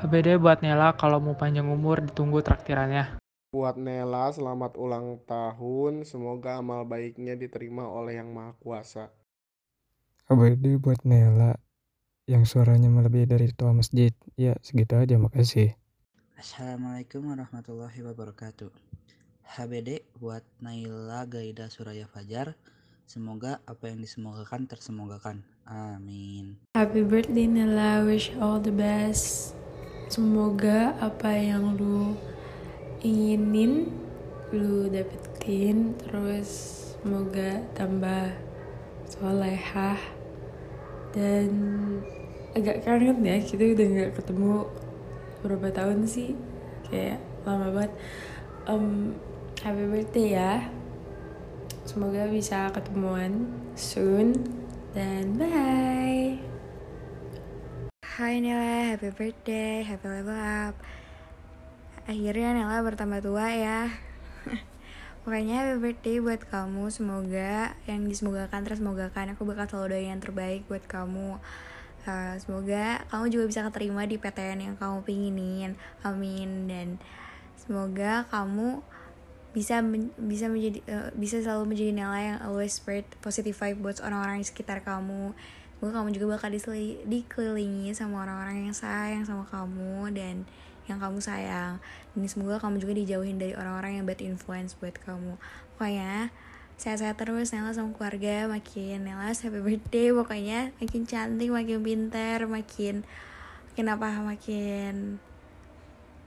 HBD buat Nela kalau mau panjang umur ditunggu traktirannya. Buat Nela selamat ulang tahun, semoga amal baiknya diterima oleh Yang Maha Kuasa. HBD buat Nela yang suaranya melebihi dari tua masjid. Ya, segitu aja, makasih. Assalamualaikum warahmatullahi wabarakatuh. HBD buat Naila Gaida Suraya Fajar. Semoga apa yang disemogakan tersemogakan. Amin. Happy birthday Nela, wish all the best. Semoga apa yang lu inginin lu dapetin. Terus semoga tambah solehah. Dan agak kangen ya kita udah nggak ketemu berapa tahun sih. Kayak lama banget. Um, happy birthday ya. Semoga bisa ketemuan soon. Dan bye Hai Nela, happy birthday, happy level up. Akhirnya Nela bertambah tua ya. Pokoknya happy birthday buat kamu Semoga yang disemogakan tersemogakan. Aku bakal selalu doain yang terbaik buat kamu. Uh, Semoga kamu juga bisa keterima di PTN yang kamu pinginin. Amin. Dan semoga kamu bisa men bisa menjadi uh, bisa selalu menjadi Nela yang always spread positive vibe buat orang-orang di sekitar kamu semoga kamu juga bakal dikelilingi sama orang-orang yang sayang sama kamu dan yang kamu sayang. Dan semoga kamu juga dijauhin dari orang-orang yang bad influence buat kamu. Pokoknya sehat-sehat terus Nela sama keluarga makin Nela happy birthday. Pokoknya makin cantik makin pintar makin makin makin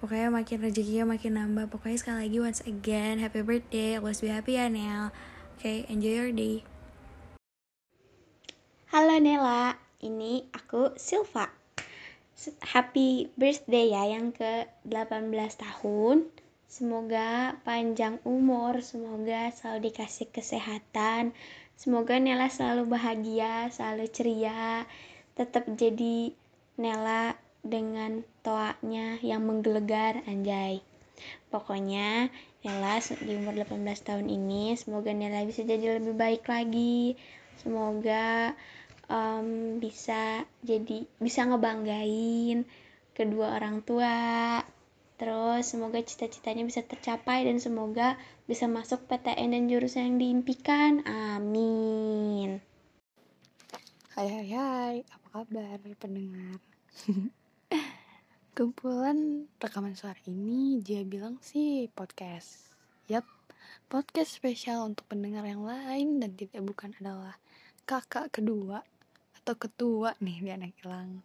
pokoknya makin rezekinya makin nambah. Pokoknya sekali lagi once again happy birthday. Always be happy ya Nel. Oke okay, enjoy your day halo Nela ini aku Silva happy birthday ya yang ke 18 tahun semoga panjang umur semoga selalu dikasih kesehatan semoga Nela selalu bahagia selalu ceria tetap jadi Nela dengan toanya yang menggelegar anjay. Pokoknya Nela di umur 18 tahun ini semoga Nela bisa jadi lebih baik lagi. Semoga um, bisa jadi bisa ngebanggain kedua orang tua. Terus semoga cita-citanya bisa tercapai dan semoga bisa masuk PTN dan jurusan yang diimpikan. Amin. Hai hai hai, apa kabar pendengar? Kumpulan rekaman suara ini dia bilang sih podcast. Yap, podcast spesial untuk pendengar yang lain dan tidak bukan adalah kakak kedua atau ketua nih di anak hilang.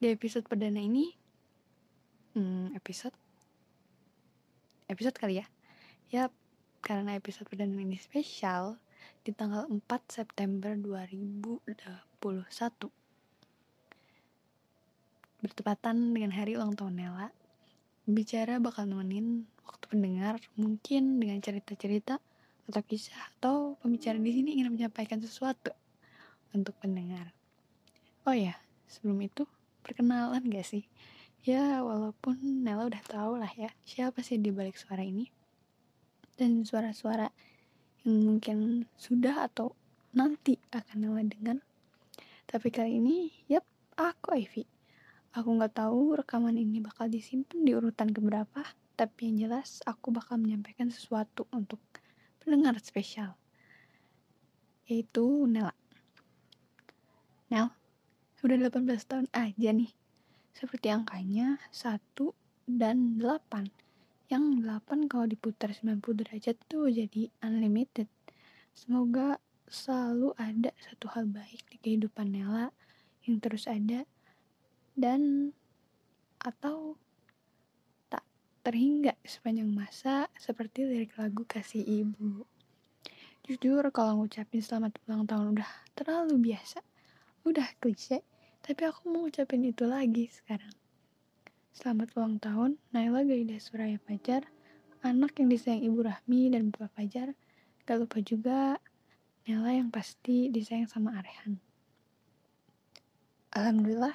di episode perdana ini, hmm, episode episode kali ya. Yap, karena episode perdana ini spesial di tanggal 4 September 2021 bertepatan dengan hari ulang tahun Nela, bicara bakal nemenin waktu pendengar mungkin dengan cerita-cerita atau kisah atau pembicara di sini ingin menyampaikan sesuatu untuk pendengar. Oh ya, sebelum itu perkenalan gak sih? Ya, walaupun Nela udah tau lah ya siapa sih di balik suara ini dan suara-suara yang mungkin sudah atau nanti akan Nela dengar. Tapi kali ini, yap, aku Ivy Aku nggak tahu rekaman ini bakal disimpan di urutan keberapa, tapi yang jelas aku bakal menyampaikan sesuatu untuk pendengar spesial, yaitu Nela. Nel, sudah 18 tahun aja nih. Seperti angkanya 1 dan 8. Yang 8 kalau diputar 90 derajat tuh jadi unlimited. Semoga selalu ada satu hal baik di kehidupan Nela yang terus ada dan atau tak terhingga sepanjang masa seperti lirik lagu kasih ibu. Jujur kalau ngucapin selamat ulang tahun udah terlalu biasa, udah klise, tapi aku mau ngucapin itu lagi sekarang. Selamat ulang tahun Naila Gaida Suraya Fajar, anak yang disayang Ibu Rahmi dan Bapak Fajar. Gak lupa juga Nela yang pasti disayang sama Arehan. Alhamdulillah,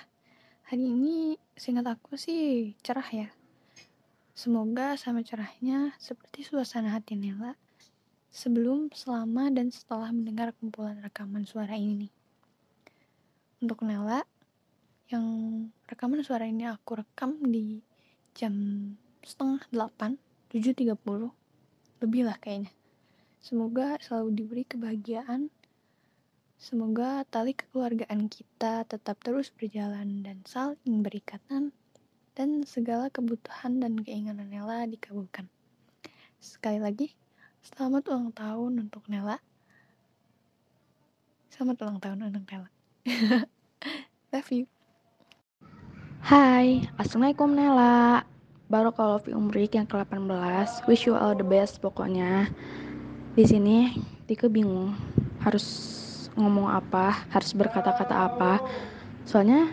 hari ini seingat aku sih cerah ya. Semoga sama cerahnya seperti suasana hati Nela sebelum, selama, dan setelah mendengar kumpulan rekaman suara ini. Untuk Nela, yang rekaman suara ini aku rekam di jam setengah delapan tujuh tiga puluh lebih lah kayaknya. Semoga selalu diberi kebahagiaan. Semoga tali kekeluargaan kita tetap terus berjalan dan saling berikatan dan segala kebutuhan dan keinginan Nela dikabulkan. Sekali lagi selamat ulang tahun untuk Nela. Selamat ulang tahun untuk Nela love you. Hai, Assalamualaikum Nela. Baru kalau fi umrik yang ke-18 Wish you all the best pokoknya. Di sini Tika bingung Harus ngomong apa Harus berkata-kata apa. Soalnya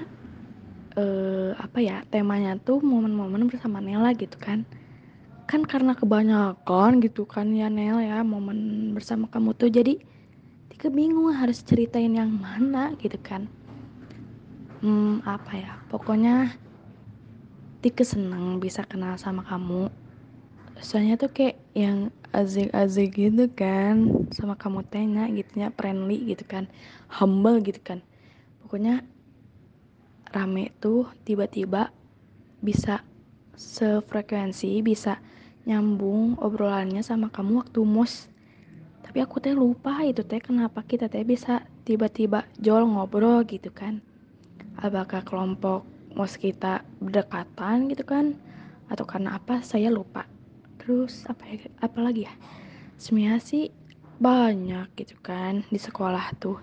eh, Apa ya Temanya tuh momen-momen bersama Nela gitu kan. Kan karena kebanyakan gitu kan ya Nel ya Momen bersama kamu tuh. Jadi Tika bingung harus ceritain yang mana gitu kan hmm, apa ya? Pokoknya Tika seneng bisa kenal sama kamu. Soalnya tuh kayak yang azik-azik gitu kan. Sama kamu tanya gitu ya friendly gitu kan. Humble gitu kan. Pokoknya rame tuh tiba-tiba bisa sefrekuensi bisa nyambung obrolannya sama kamu waktu mus tapi aku teh lupa itu teh kenapa kita teh bisa tiba-tiba jol ngobrol gitu kan apakah kelompok mos kita berdekatan gitu kan? Atau karena apa? Saya lupa. Terus apa ya? Apa lagi ya? Sebenarnya sih banyak gitu kan di sekolah tuh.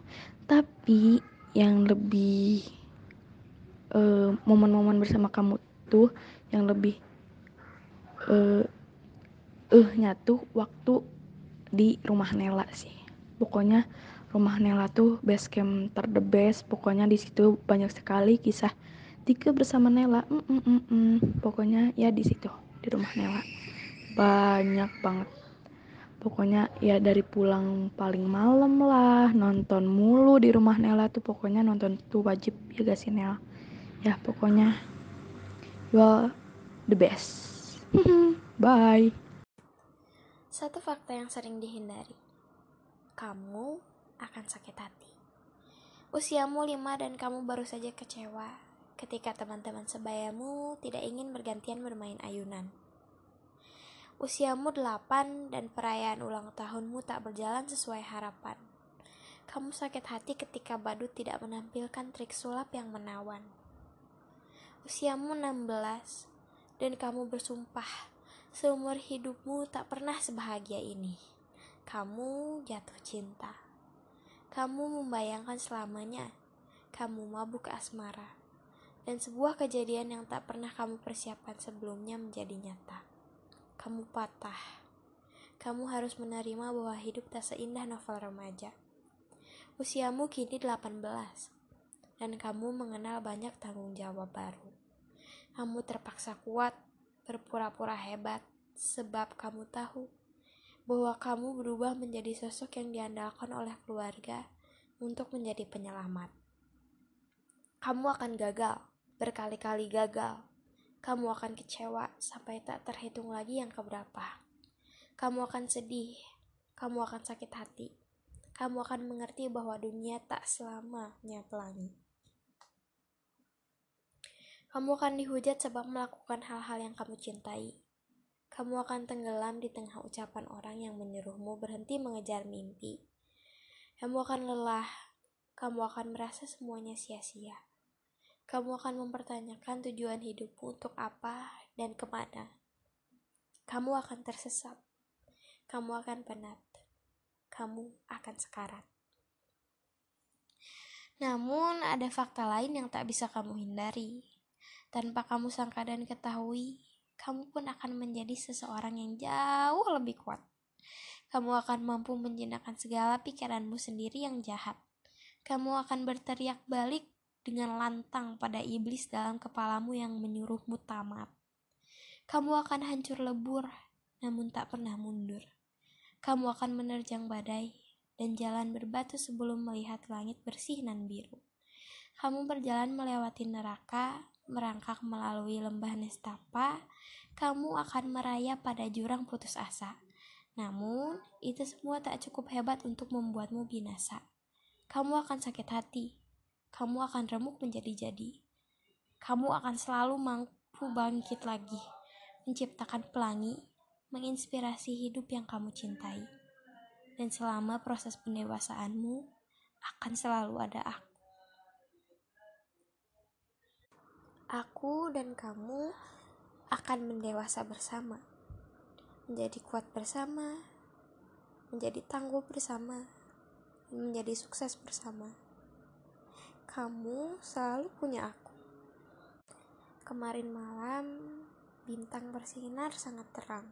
Tapi yang lebih momen momen-momen bersama kamu tuh yang lebih eh uh, nyatu waktu di rumah Nela sih. Pokoknya rumah Nela tuh base camp ter the best. Pokoknya di situ banyak sekali kisah Tika bersama Nela. Mm -mm -mm -mm. pokoknya ya di situ di rumah Nela. Banyak banget. Pokoknya ya dari pulang paling malam lah nonton mulu di rumah Nela tuh. Pokoknya nonton tuh wajib ya gak sih Nela ya pokoknya well the best. Bye. Satu fakta yang sering dihindari. Kamu akan sakit hati. Usiamu lima dan kamu baru saja kecewa ketika teman-teman sebayamu tidak ingin bergantian bermain ayunan. Usiamu delapan dan perayaan ulang tahunmu tak berjalan sesuai harapan. Kamu sakit hati ketika badut tidak menampilkan trik sulap yang menawan. Usiamu 16 dan kamu bersumpah seumur hidupmu tak pernah sebahagia ini. Kamu jatuh cinta. Kamu membayangkan selamanya. Kamu mabuk asmara. Dan sebuah kejadian yang tak pernah kamu persiapkan sebelumnya menjadi nyata. Kamu patah. Kamu harus menerima bahwa hidup tak seindah novel remaja. Usiamu kini 18 dan kamu mengenal banyak tanggung jawab baru. Kamu terpaksa kuat, berpura-pura hebat, sebab kamu tahu bahwa kamu berubah menjadi sosok yang diandalkan oleh keluarga untuk menjadi penyelamat. Kamu akan gagal, berkali-kali gagal. Kamu akan kecewa sampai tak terhitung lagi yang keberapa. Kamu akan sedih, kamu akan sakit hati. Kamu akan mengerti bahwa dunia tak selamanya pelangi. Kamu akan dihujat sebab melakukan hal-hal yang kamu cintai kamu akan tenggelam di tengah ucapan orang yang menyuruhmu berhenti mengejar mimpi. Kamu akan lelah, kamu akan merasa semuanya sia-sia. Kamu akan mempertanyakan tujuan hidupmu untuk apa dan ke mana. Kamu akan tersesat, kamu akan penat, kamu akan sekarat. Namun, ada fakta lain yang tak bisa kamu hindari. Tanpa kamu sangka dan ketahui, kamu pun akan menjadi seseorang yang jauh lebih kuat. Kamu akan mampu menjinakkan segala pikiranmu sendiri yang jahat. Kamu akan berteriak balik dengan lantang pada iblis dalam kepalamu yang menyuruhmu tamat. Kamu akan hancur lebur, namun tak pernah mundur. Kamu akan menerjang badai dan jalan berbatu sebelum melihat langit bersih dan biru. Kamu berjalan melewati neraka, merangkak melalui lembah nestapa, kamu akan merayap pada jurang putus asa. Namun, itu semua tak cukup hebat untuk membuatmu binasa. Kamu akan sakit hati. Kamu akan remuk menjadi-jadi. kamu akan selalu mampu bangkit lagi, menciptakan pelangi, menginspirasi hidup yang kamu cintai. Dan selama proses pendewasaanmu, akan selalu ada aku. Aku dan kamu akan mendewasa bersama, menjadi kuat bersama, menjadi tangguh bersama, menjadi sukses bersama. Kamu selalu punya aku. Kemarin malam, bintang bersinar sangat terang.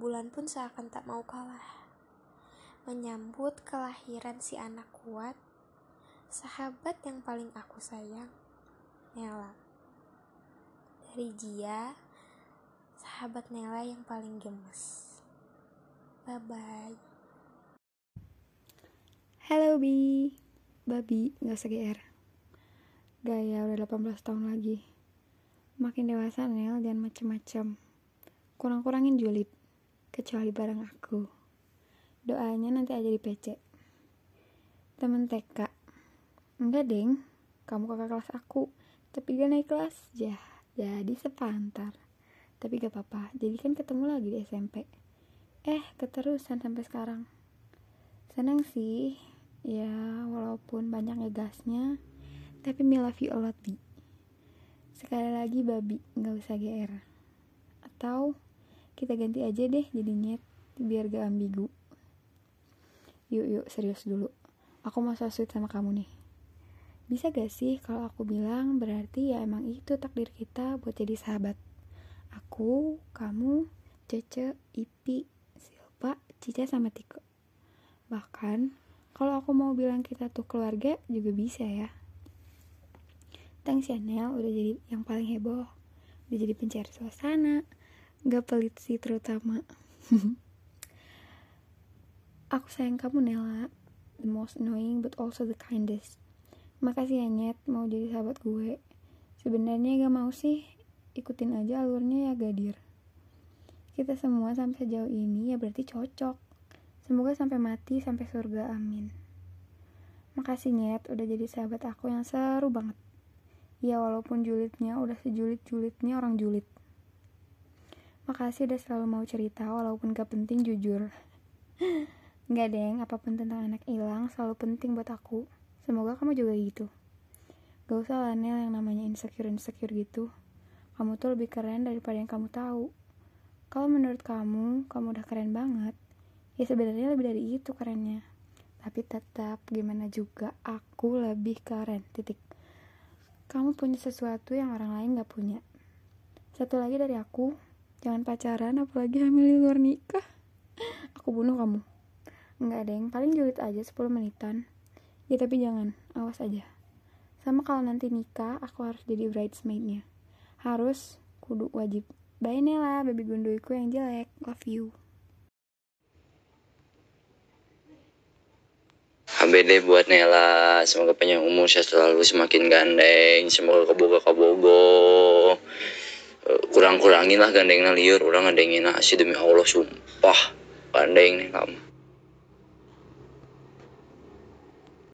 Bulan pun seakan tak mau kalah. Menyambut kelahiran si anak kuat, sahabat yang paling aku sayang, Nela. Dari Jia, sahabat Nela yang paling gemes. Bye-bye. Halo Bi. Babi, gak usah GR Gaya udah 18 tahun lagi. Makin dewasa Nel dan macem-macem. Kurang-kurangin julid Kecuali bareng aku. Doanya nanti aja di PC Temen TK Enggak deng. Kamu kakak kelas aku Tapi dia naik kelas. Ya Jadi sepantar. Tapi gak apa-apa. Jadi kan ketemu lagi di SMP Eh keterusan sampai sekarang. Senang sih. Ya walaupun banyak ngegasnya tapi me love you a lot bi. Sekali lagi babi nggak usah gr atau kita ganti aja deh jadi nyet biar gak ambigu. Yuk yuk serius dulu. Aku mau so sama kamu nih bisa gak sih kalau aku bilang berarti ya emang itu takdir kita buat jadi sahabat aku kamu Cece, Ipi, Silva, Cica sama Tiko bahkan kalau aku mau bilang kita tuh keluarga juga bisa ya. Thanks ya Nel udah jadi yang paling heboh. Udah jadi pencair suasana. Gak pelit sih terutama. aku sayang kamu Nela. The most annoying but also the kindest. Makasih ya Nyet mau jadi sahabat gue. Sebenarnya gak mau sih ikutin aja alurnya ya Gadir. Kita semua sampai sejauh ini ya berarti cocok. Semoga sampai mati sampai surga amin. Makasih Nyet udah jadi sahabat aku yang seru banget. Ya walaupun julidnya udah sejulit-julitnya orang julid. Makasih udah selalu mau cerita walaupun gak penting jujur. Gak deng, apa pun tentang anak hilang selalu penting buat aku. Semoga kamu juga gitu. Gak usah lah Nel yang namanya insecure-insecure gitu. Kamu tuh lebih keren daripada yang kamu tahu. Kalau menurut kamu, kamu udah keren banget ya sebenarnya lebih dari itu kerennya. Tapi tetap gimana juga aku lebih keren. Titik. Kamu punya sesuatu yang orang lain gak punya. Satu lagi dari aku jangan pacaran apalagi hamil di luar nikah. Aku bunuh kamu. Enggak yang paling julid aja 10 menitan ya tapi jangan. Awas aja. Sama kalau nanti nikah aku harus jadi bridesmaidnya. Harus kudu wajib. Bye Nela. Baby gunduiku yang jelek. Love you. HBD buat Nela. Semoga panjang umur saya selalu semakin gandeng. Semoga keboga kabogo eh, kurang kurangin lah gandengnya liur. Orang gandengin nasi demi Allah sumpah. Gandeng nih kamu